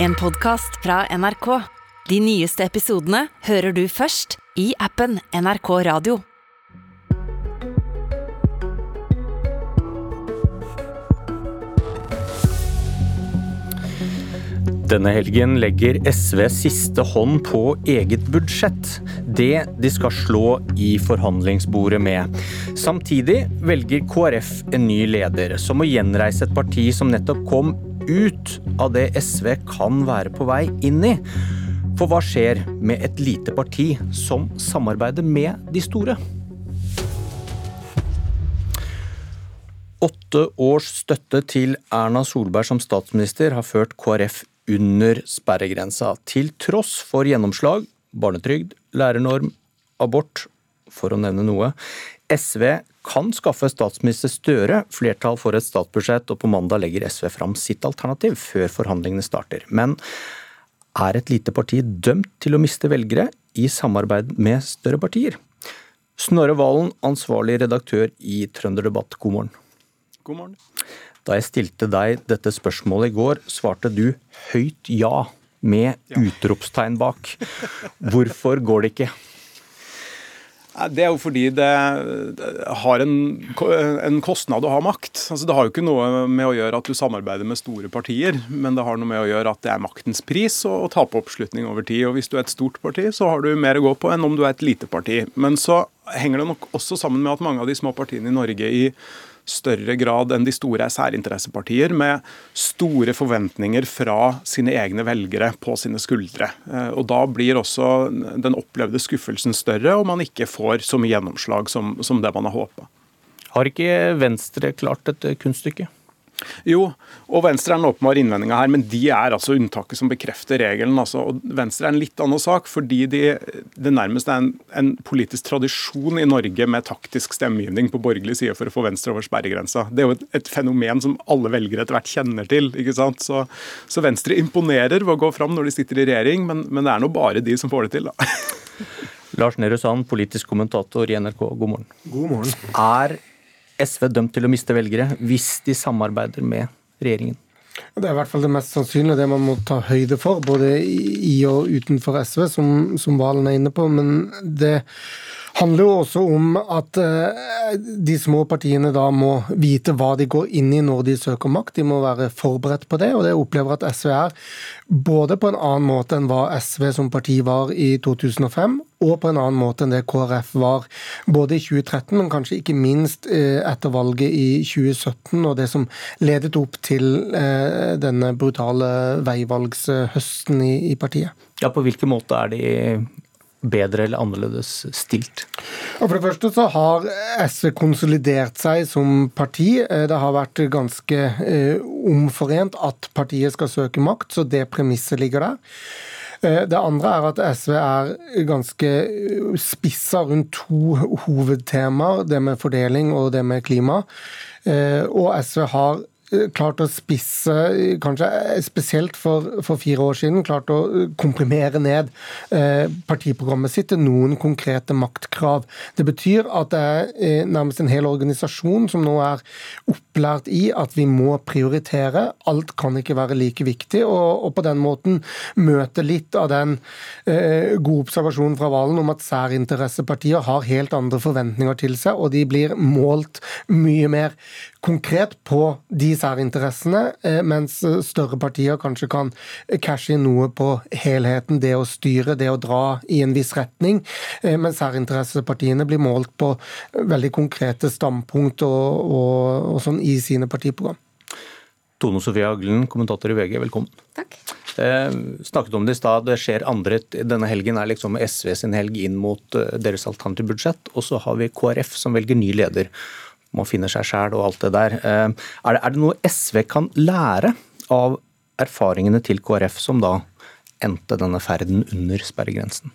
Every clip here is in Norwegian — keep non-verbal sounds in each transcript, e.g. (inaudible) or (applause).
En podkast fra NRK. De nyeste episodene hører du først i appen NRK Radio. Denne helgen legger SV siste hånd på eget budsjett. Det de skal slå i forhandlingsbordet med. Samtidig velger KrF en ny leder, som må gjenreise et parti som nettopp kom ut av det SV kan være på vei inn i. For hva skjer med et lite parti som samarbeider med de store? Åtte års støtte til Erna Solberg som statsminister har ført KrF under sperregrensa, til tross for gjennomslag, barnetrygd, lærernorm, abort, for å nevne noe. SV kan skaffe statsminister Støre flertall for et statsbudsjett, og på mandag legger SV fram sitt alternativ før forhandlingene starter. Men er et lite parti dømt til å miste velgere i samarbeid med større partier? Snorre Valen, ansvarlig redaktør i Trønderdebatt, god morgen. God morgen. Da jeg stilte deg dette spørsmålet i går, svarte du høyt ja, med utropstegn bak. Hvorfor går det ikke? Det er jo fordi det har en, en, kostnad å ha makt. Altså Det har jo ikke noe med å gjøre at du samarbeider med store partier, men det har noe med å gjøre at det er maktens pris å, å tape oppslutning over tid. Og Hvis du er et stort parti, så har du mer å gå på enn om du er et lite parti. Men så henger det nok også sammen med at mange av de små partiene i Norge i større grad enn de store er særinteressepartier, med store forventninger fra sine egne velgere på sine skuldre. Eh, og Da blir også den opplevde skuffelsen større, og man ikke får så mye gjennomslag som, som det man har håpa. Har ikke Venstre klart et kunststykke? Jo, og Venstre er den åpenbare innvendinga her, men de er altså unntaket som bekrefter regelen. Altså. Og Venstre er en litt annen sak, fordi de, det nærmest er en, en, politisk tradisjon i Norge med taktisk stemmegivning på borgerlig side for å få Venstre over sperregrensa. Det er jo et, et fenomen som alle velgere etter hvert kjenner til. ikke sant? Så, så, Venstre imponerer ved å gå fram når de sitter i regjering, men, men det er nå bare de som får det til, da. Lars Nehru Sand, politisk kommentator i NRK, god morgen. God morgen. Er SV dømt til å miste velgere hvis de samarbeider med regjeringen? Det er i hvert fall det mest sannsynlige, det man må ta høyde for, både i og utenfor SV, som, som Valen er inne på. Men det handler jo også om at eh, de små partiene da må vite hva de går inn i når de søker makt. De må være forberedt på det, og det opplever at SV er. Både på en annen måte enn hva SV som parti var i 2005, og på en annen måte enn det KrF var både i 2013, men kanskje ikke minst eh, etter valget i 2017 og det som ledet opp til eh, denne brutale veivalgshøsten i partiet. Ja, På hvilken måte er de bedre eller annerledes stilt? For det første så har SV konsolidert seg som parti. Eh, det har vært ganske eh, omforent at partiet skal søke makt, så det premisset ligger der. Eh, det andre er at SV er ganske spissa rundt to hovedtemaer, det med fordeling og det med klima. Og SV har klart å spisse, kanskje spesielt for, for, fire år siden, klart å eh, komprimere ned eh, partiprogrammet sitt til noen konkrete maktkrav. Det betyr at det er eh, nærmest en hel organisasjon som nå er opplært i at vi må prioritere. Alt kan ikke være like viktig, og, og på den måten møte litt av den eh, gode observasjonen fra Valen om at særinteressepartier har helt andre forventninger til seg, og de blir målt mye mer konkret på de særinteressene, eh, mens større partier kanskje kan cashe inn noe på helheten, det å styre, det å dra i en viss retning. Eh, men særinteressepartiene blir målt på veldig konkrete standpunkt og, og, og sånn i sine partiprogram. Tone Sofie Aglen, kommentator i VG, velkommen. Takk. Eh, snakket om det i stad, det skjer andre Denne helgen er liksom SV sin helg inn mot eh, deres alternative budsjett. Og så har vi KrF som velger ny leder man finne seg sjæl og alt det der. Eh, er det, er det, noe SV kan lære av erfaringene til KrF, som da endte denne ferden under sperregrensen?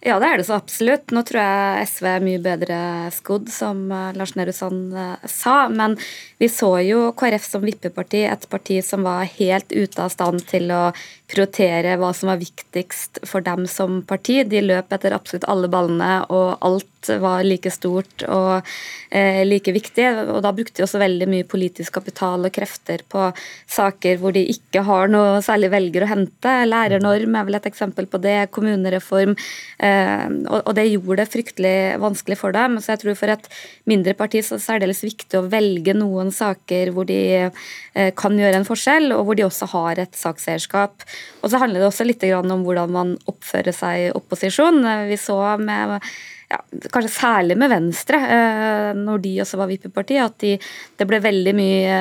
Ja, det er det så absolutt. Nå tror jeg SV er mye bedre skodd, som eh, Lars Nehru Sand eh, sa. Men vi så jo KrF som vippeparti, et parti som var helt ute av stand til å prioritere hva som var viktigst for dem som parti. De løp etter absolutt alle ballene, og alt var like stort og eh, like viktig. Og da brukte de også veldig mye politisk kapital og krefter på saker hvor de ikke har noe særlig velger å hente. Lærernorm er vel et eksempel på det. Kommunereform. Eh, og det gjorde det fryktelig vanskelig for dem. Så jeg tror for et mindre parti så er det særdeles viktig å velge noen saker hvor de eh, kan gjøre en forskjell, og hvor de også har et sakseierskap. Og så handler det også litt om hvordan man oppfører seg i opposisjon. Vi så med ja, kanskje særlig med Venstre, eh, når de også var vippeparti, at de, det ble veldig mye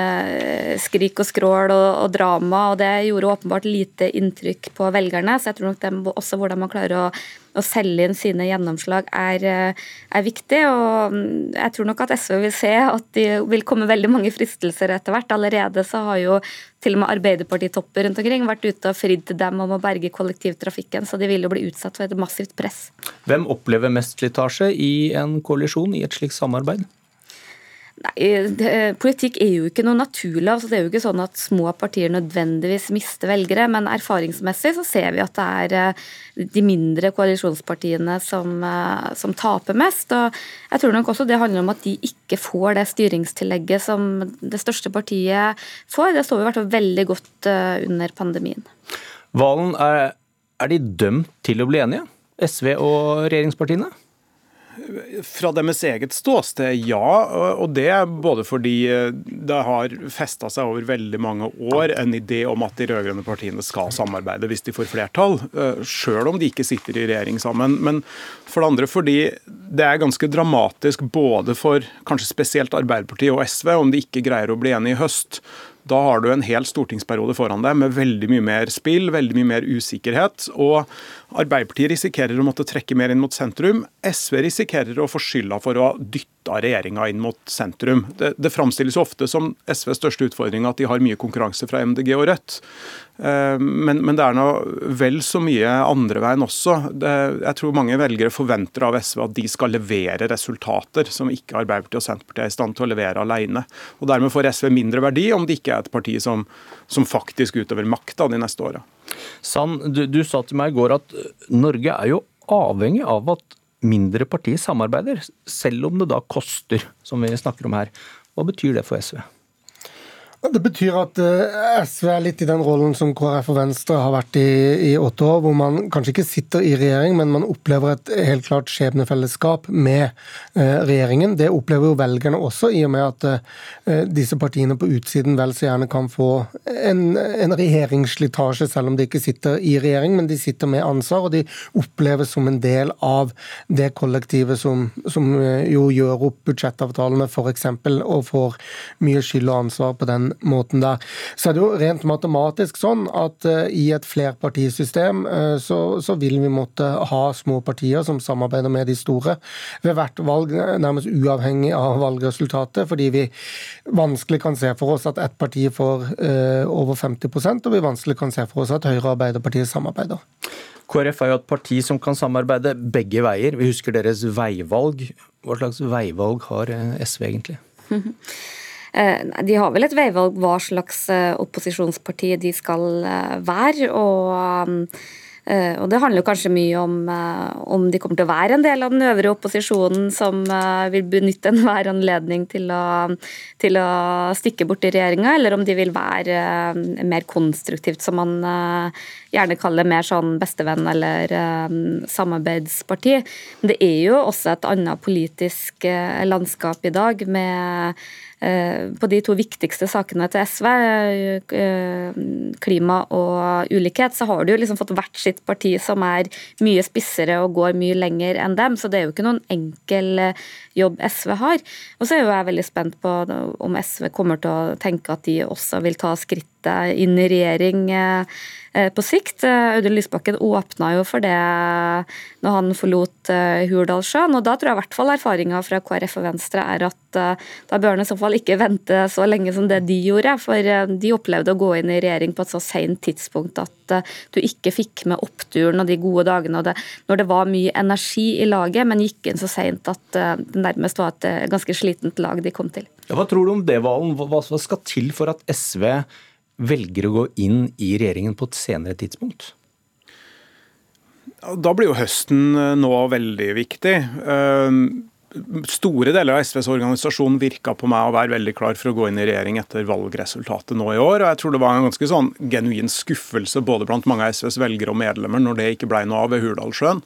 skrik og skrål og, og, drama, og det gjorde åpenbart lite inntrykk på velgerne. Så jeg tror nok dem, også hvordan man klarer å å selge inn sine gjennomslag er, eh, er, viktig. og mm, Jeg tror nok at SV vil se at de vil komme veldig mange fristelser etter hvert. Allerede så har jo til og med Arbeiderpartitopper rundt omkring vært ute og fridd til dem om å berge kollektivtrafikken, så de vil jo bli utsatt for et massivt press. Hvem opplever mest slitasje i en koalisjon, i et slikt samarbeid? Nei, det, Politikk er jo ikke noe naturlig. altså Det er jo ikke sånn at små partier nødvendigvis mister velgere. Men erfaringsmessig så ser vi at det er eh, de mindre koalisjonspartiene som, eh, som, taper mest. og Jeg tror nok også det handler om at de ikke får det styringstillegget som det største partiet får. Det står i hvert fall veldig godt eh, under pandemien. Valen, er, er de dømt til å bli enige? SV og regjeringspartiene? Fra deres eget ståsted, ja. Og det både fordi eh, det har festa seg over veldig mange år en idé om at de rød-grønne partiene skal samarbeide hvis de får flertall, eh, sjøl om de ikke sitter i regjering sammen. Men for det andre fordi det er ganske dramatisk både for kanskje spesielt Arbeiderpartiet og SV om de ikke greier å bli enige i høst. Da har du en hel stortingsperiode foran deg med veldig mye mer spill, veldig mye mer usikkerhet. Og Arbeiderpartiet risikerer å måtte trekke mer inn mot sentrum. SV risikerer å få skylda for å ha dytta regjeringa inn mot sentrum. Det, det framstilles ofte som SVs største utfordring at de har mye konkurranse fra MDG og Rødt. Eh, men, men, det er nå vel så mye andre veien også. Det, jeg tror mange velgere forventer av SV at de skal levere resultater som ikke Arbeiderpartiet og Senterpartiet er i stand til å levere alene. Og Dermed får SV mindre verdi om det ikke er et parti som, som faktisk utøver makta de neste åra. Sand, du, du, sa til meg i går at Norge er jo avhengig av at mindre partier samarbeider, selv om det da koster, som vi snakker om her. Hva betyr det for SV? Det betyr at eh, SV er litt i den rollen som KrF og Venstre har vært i i åtte år, hvor man kanskje ikke sitter i regjering, men man opplever et helt klart skjebnefellesskap med eh, regjeringen. Det opplever jo velgerne også, i og med at eh, disse partiene på utsiden vel så gjerne kan få en, en regjeringsslitasje, selv om de ikke sitter i regjering, men de sitter med ansvar, og de oppleves som en del av det kollektivet som, som jo gjør opp budsjettavtalene, f.eks., og får mye skyld og ansvar på den måten der. Så er det jo rent matematisk sånn at uh, i et flerpartisystem uh, så, så, vil vi måtte ha små partier som samarbeider med de store ved hvert valg, nærmest uavhengig av valgresultatet, fordi vi vanskelig kan se for oss at ett parti får uh, over 50% og vi vanskelig kan se for oss at Høyre og Arbeiderpartiet samarbeider. KrF er jo et parti som kan samarbeide begge veier. Vi husker deres veivalg. Hva slags veivalg har SV egentlig? (laughs) Eh, de har vel et veivalg hva slags eh, opposisjonsparti de skal eh, være. og og Det handler kanskje mye om om de kommer til å være en del av den øvre opposisjonen som vil benytte (laughs) enhver anledning til å, til å stikke bort i regjeringa, eller om de vil være mer konstruktivt, som man gjerne kaller mer sånn bestevenn eller samarbeidsparti. Men det er jo også et annet politisk landskap i dag med på de to viktigste sakene til SV, eh, klima og ulikhet, så har du liksom fått hvert sitt parti som er mye spissere og går mye lenger enn dem. Så det er jo ikke noen enkel eh, jobb SV har. Og så er jo jeg veldig spent på om SV kommer til å tenke at de også vil ta skrittet vente inn i regjering Eh, på sikt. Eh, Audun Lysbakken åpna jo for det når han forlot eh, Hurdalssjøen, og da tror jeg i hvert fall erfaringa fra KrF og Venstre er at da bør han i så fall ikke (laughs) vente så lenge som det de gjorde, for de opplevde å gå inn i regjering på et så sent tidspunkt at du ikke fikk med oppturen og de gode dagene, og det, når det var mye energi i laget, men gikk inn så seint at det nærmest var et ganske slitent lag de kom til. Ja, hva tror du om det, Valen? Hva skal til for at SV velger å gå inn i regjeringen på et senere tidspunkt? Da blir jo høsten eh, nå veldig viktig. Eh, store deler av SVs organisasjon virka på meg å være veldig klar for å gå inn i regjering etter valgresultatet nå i år. og Jeg tror det var en ganske sånn genuin skuffelse både blant mange av SVs velgere og medlemmer når det ikke ble noe av ved Hurdalssjøen.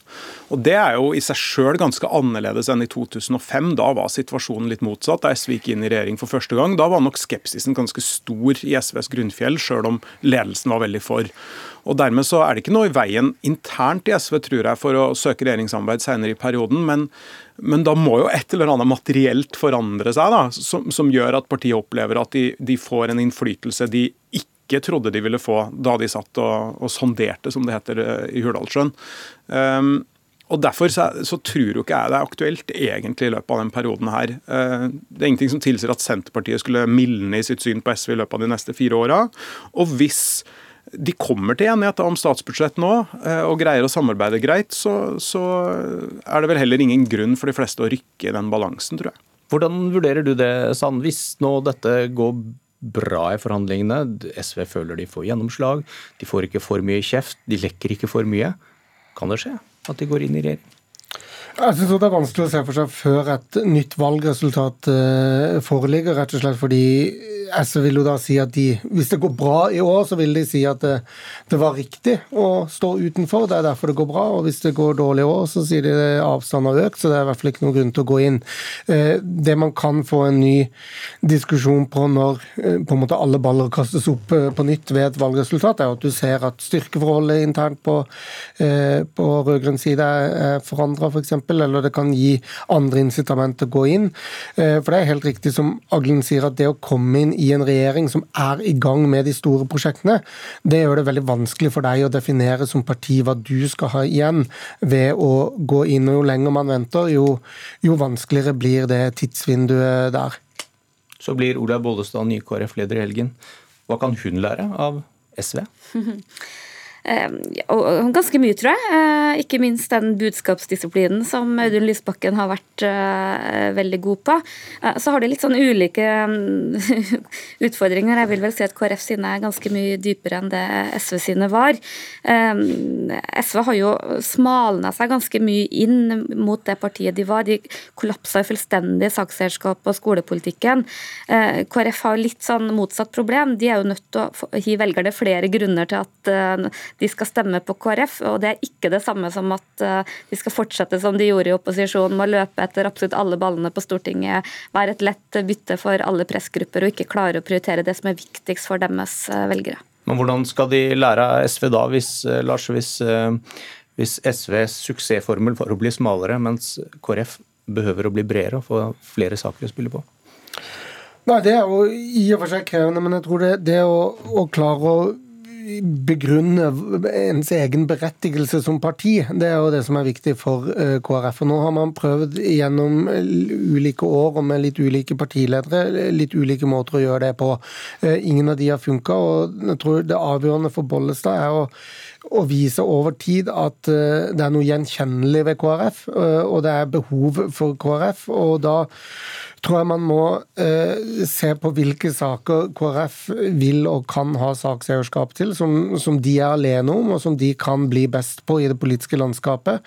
Og Det er jo i seg sjøl ganske annerledes enn i 2005. Da var situasjonen litt motsatt. Da SV gikk inn i regjering for første gang, da var nok skepsisen ganske stor i SVs grunnfjell, sjøl om ledelsen var veldig for. Og Dermed så er det ikke noe i veien internt i SV tror jeg, for å søke regjeringssamarbeid senere i perioden. men men da må jo et eller annet materielt forandre seg, da, som, som gjør at partiet opplever at de, de, får en innflytelse de ikke trodde de ville få da de satt og, og sonderte, som det heter eh, i Hurdalssjøen. Um, og Derfor så, så, tror jo ikke jeg det er aktuelt egentlig i løpet av den perioden her. Uh, det er ingenting som tilsier at Senterpartiet skulle mildne i sitt syn på SV i løpet av de neste fire åra. Og hvis de kommer til enighet om statsbudsjett nå eh, og greier å samarbeide greit, så, så, er det vel heller ingen grunn for de fleste å rykke i den balansen, tror jeg. Hvordan vurderer du det, Sand, hvis nå dette går bra i forhandlingene, SV føler de får gjennomslag, de får ikke for mye kjeft, de lekker ikke for mye, kan det skje at de går inn i regjering? Jeg synes Det er vanskelig å se for seg før et nytt valgresultat eh, foreligger, rett og slett fordi SV vil jo da si at de, hvis det går bra i år, så vil de si at det, det, var riktig å stå utenfor. Det er derfor det går bra. Og hvis det går dårlig i år, så sier de at avstanden har økt, så det er i hvert fall ikke noen grunn til å gå inn. Eh, det man kan få en ny diskusjon på når eh, på en måte alle baller kastes opp på nytt ved et valgresultat, er at du ser at styrkeforholdet internt på, på rød-grønn side er forandra, f.eks eller det kan gi andre incitament til å gå inn. Eh, for det er helt riktig som Aglen sier, at det å komme inn i en regjering som er i gang med de store prosjektene, det gjør det veldig vanskelig for deg å definere som parti hva du skal ha igjen ved å gå inn. Og jo lenger man venter, jo, jo vanskeligere blir det tidsvinduet der. Så blir Olaug Bollestad ny KrF-leder i helgen. Hva kan hun lære av SV? (laughs) Ehm, og ganske mye, tror jeg. Eh, ikke minst den budskapsdisiplinen som Audun Lysbakken har vært eh, veldig god på. Eh, så har de litt sånn ulike mm, (laughs) utfordringer. Jeg vil vel si at KrF sine er ganske mye dypere enn det SV sine var. Ehm, SV har jo smalna seg ganske mye inn mot det partiet de var. De kollapsa fullstendig sakseierskapet og skolepolitikken. KrF har litt sånn motsatt problem. De er jo nødt til å gi velgerne flere grunner til at de skal stemme på KrF. og Det er ikke det samme som at eh, de skal fortsette som de gjorde i opposisjon, med å løpe etter absolutt alle ballene på Stortinget, være et lett bytte for alle pressgrupper og ikke klare å prioritere det som er viktigst for deres eh, velgere. Men Hvordan skal de lære av SV da, hvis, eh, Lars, hvis, hvis SVs suksessformel var å bli smalere, mens KrF behøver å bli bredere og få flere saker å spille på? Nei, Det er jo i og for seg krevende, men jeg tror det, det å, å klare å begrunne ens egen berettigelse som parti. Det er jo det som er viktig for eh, KrF. Og nå har man prøvd gjennom ulike år og med litt ulike partiledere litt ulike måter å gjøre det på. Eh, ingen av de har funka, og jeg tror det avgjørende for Bollestad er å å vise over tid at eh, det er noe gjenkjennelig ved KrF, og det er behov for KrF. og da tror jeg man må eh, se på hvilke saker KrF vil og kan ha sakseierskap til, som, som, de er alene om, og som de kan bli best på i det politiske landskapet.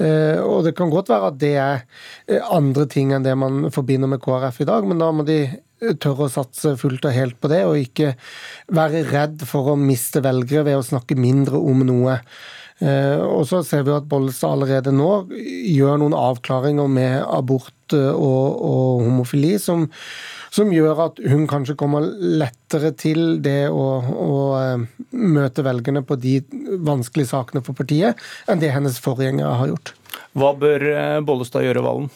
Eh, og det kan godt være at det er eh, andre ting enn det man forbinder med KrF i dag, men da må de tørre å satse fullt og helt på det, og ikke være redd for å miste velgere ved å snakke mindre om noe. Eh, og så ser vi at Bollestad allerede nå gjør noen avklaringer med abort eh, og, og homofili som, som, gjør at hun kanskje kommer lettere til det å, å eh, møte velgerne på de vanskelige sakene for partiet, enn det hennes forgjengere har gjort. Hva bør Bollestad gjøre, Valen?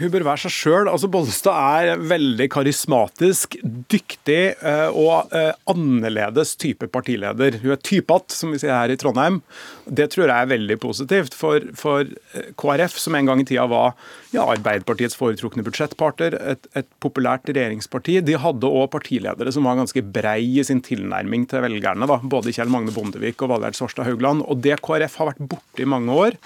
Hun bør være seg sjøl. Altså, Bollestad er veldig karismatisk, dyktig eh, og eh, annerledes type partileder. Hun er typatt, som vi sier her i Trondheim. Det tror jeg er veldig positivt. For, for eh, KrF, som en gang i tida var ja, Arbeiderpartiets foretrukne budsjettpartner, et, et, populært regjeringsparti, de hadde òg partiledere som var ganske brei i sin tilnærming til velgerne. Da. Både Kjell Magne Bondevik og Valgerd Svarstad Haugland. Og det KrF har vært borte i mange år.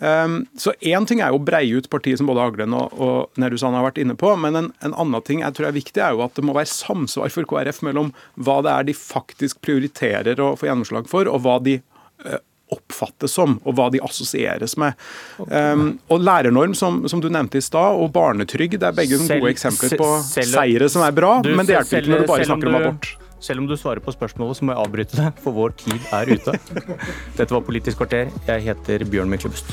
Um, så Én ting er jo å breie ut partiet, som både Aglen og, og Nerussan har vært inne på. Men en, en, annen ting jeg tror er viktig, er jo at det må være samsvar for KrF mellom hva det er de faktisk prioriterer å få gjennomslag for, og hva de uh, oppfattes som, og hva de assosieres med. Um, og Lærernorm, som, som du nevnte i stad, og barnetrygd er begge selv, gode eksempler på selv, seire som er bra, du, men det hjelper ikke når du bare snakker om abort. Selv om du svarer på spørsmålet, så må jeg avbryte det, for vår tid er ute. (laughs) Dette var Politisk kvarter. Jeg heter Bjørn Myklebust.